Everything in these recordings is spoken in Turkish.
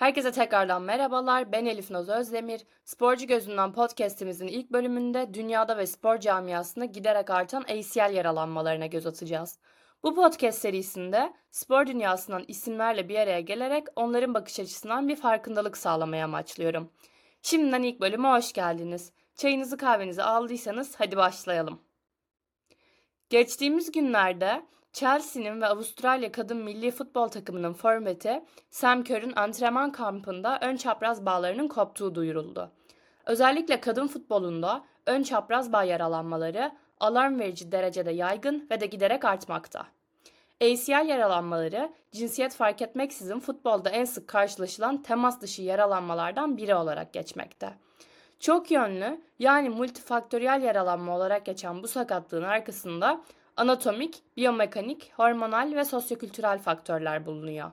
Herkese tekrardan merhabalar. Ben Elif Naz Özdemir. Sporcu Gözünden podcast'imizin ilk bölümünde dünyada ve spor camiasında giderek artan ACL yaralanmalarına göz atacağız. Bu podcast serisinde spor dünyasından isimlerle bir araya gelerek onların bakış açısından bir farkındalık sağlamaya amaçlıyorum. Şimdiden ilk bölüme hoş geldiniz. Çayınızı kahvenizi aldıysanız hadi başlayalım. Geçtiğimiz günlerde Chelsea'nin ve Avustralya kadın milli futbol takımının forveti Sam Kerr'ün antrenman kampında ön çapraz bağlarının koptuğu duyuruldu. Özellikle kadın futbolunda ön çapraz bağ yaralanmaları alarm verici derecede yaygın ve de giderek artmakta. ACL yaralanmaları cinsiyet fark etmeksizin futbolda en sık karşılaşılan temas dışı yaralanmalardan biri olarak geçmekte. Çok yönlü yani multifaktöriyel yaralanma olarak geçen bu sakatlığın arkasında anatomik, biyomekanik, hormonal ve sosyokültürel faktörler bulunuyor.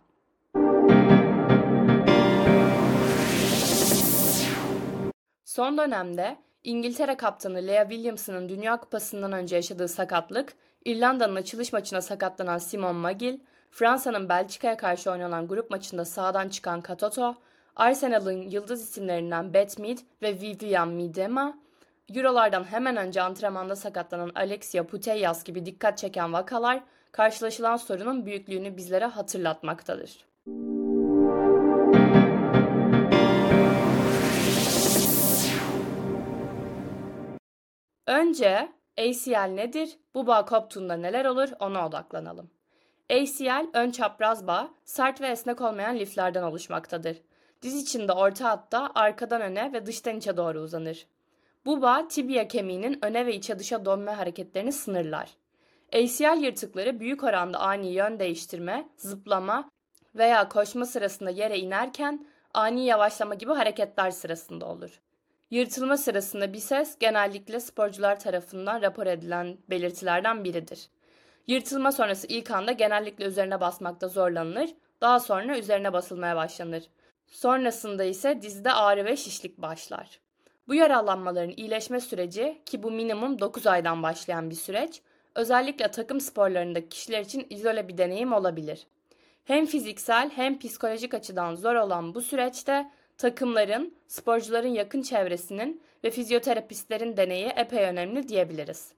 Son dönemde İngiltere kaptanı Lea Williamson'ın Dünya Kupası'ndan önce yaşadığı sakatlık, İrlanda'nın açılış maçına sakatlanan Simon Magill, Fransa'nın Belçika'ya karşı oynanan grup maçında sağdan çıkan Katoto, Arsenal'ın yıldız isimlerinden Beth Mead ve Vivian Miedema, Eurolardan hemen önce antrenmanda sakatlanan Alexia Putellas gibi dikkat çeken vakalar karşılaşılan sorunun büyüklüğünü bizlere hatırlatmaktadır. Önce ACL nedir? Bu bağ koptuğunda neler olur? Ona odaklanalım. ACL ön çapraz bağ, sert ve esnek olmayan liflerden oluşmaktadır. Diz içinde orta hatta arkadan öne ve dıştan içe doğru uzanır. Bu bağ tibia kemiğinin öne ve içe dışa dönme hareketlerini sınırlar. ACL yırtıkları büyük oranda ani yön değiştirme, zıplama veya koşma sırasında yere inerken ani yavaşlama gibi hareketler sırasında olur. Yırtılma sırasında bir ses genellikle sporcular tarafından rapor edilen belirtilerden biridir. Yırtılma sonrası ilk anda genellikle üzerine basmakta zorlanılır, daha sonra üzerine basılmaya başlanır. Sonrasında ise dizde ağrı ve şişlik başlar. Bu yaralanmaların iyileşme süreci ki bu minimum 9 aydan başlayan bir süreç, özellikle takım sporlarındaki kişiler için izole bir deneyim olabilir. Hem fiziksel hem psikolojik açıdan zor olan bu süreçte takımların, sporcuların yakın çevresinin ve fizyoterapistlerin deneyi epey önemli diyebiliriz.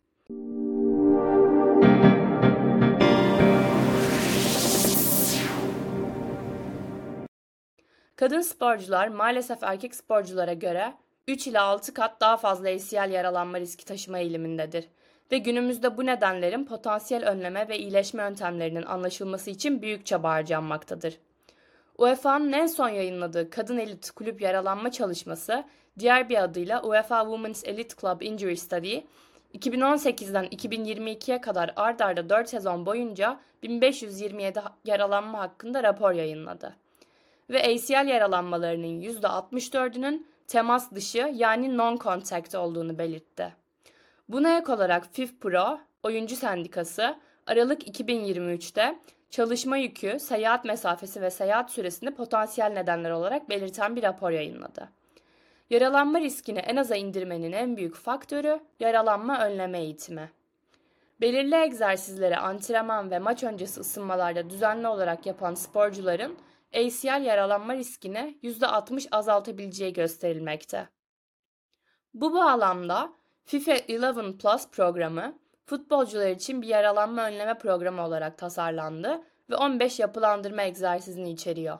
Kadın sporcular maalesef erkek sporculara göre 3 ila 6 kat daha fazla ACL yaralanma riski taşıma eğilimindedir ve günümüzde bu nedenlerin potansiyel önleme ve iyileşme yöntemlerinin anlaşılması için büyük çaba harcanmaktadır. UEFA'nın en son yayınladığı kadın elit kulüp yaralanma çalışması, diğer bir adıyla UEFA Women's Elite Club Injury Study, 2018'den 2022'ye kadar ard arda 4 sezon boyunca 1527 yaralanma hakkında rapor yayınladı. Ve ACL yaralanmalarının %64'ünün temas dışı yani non-contact olduğunu belirtti. Buna ek olarak FIFPro, oyuncu sendikası, Aralık 2023'te çalışma yükü, seyahat mesafesi ve seyahat süresini potansiyel nedenler olarak belirten bir rapor yayınladı. Yaralanma riskini en aza indirmenin en büyük faktörü yaralanma önleme eğitimi. Belirli egzersizleri antrenman ve maç öncesi ısınmalarda düzenli olarak yapan sporcuların ACL yaralanma riskini %60 azaltabileceği gösterilmekte. Bu bağlamda FIFA 11 Plus programı futbolcular için bir yaralanma önleme programı olarak tasarlandı ve 15 yapılandırma egzersizini içeriyor.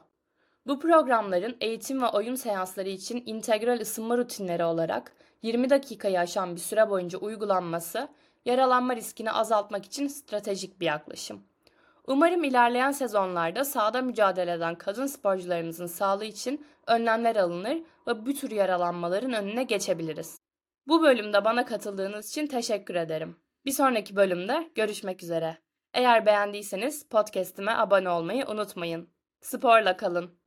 Bu programların eğitim ve oyun seansları için integral ısınma rutinleri olarak 20 dakikayı aşan bir süre boyunca uygulanması yaralanma riskini azaltmak için stratejik bir yaklaşım. Umarım ilerleyen sezonlarda sahada mücadele eden kadın sporcularımızın sağlığı için önlemler alınır ve bu tür yaralanmaların önüne geçebiliriz. Bu bölümde bana katıldığınız için teşekkür ederim. Bir sonraki bölümde görüşmek üzere. Eğer beğendiyseniz podcast'ime abone olmayı unutmayın. Sporla kalın.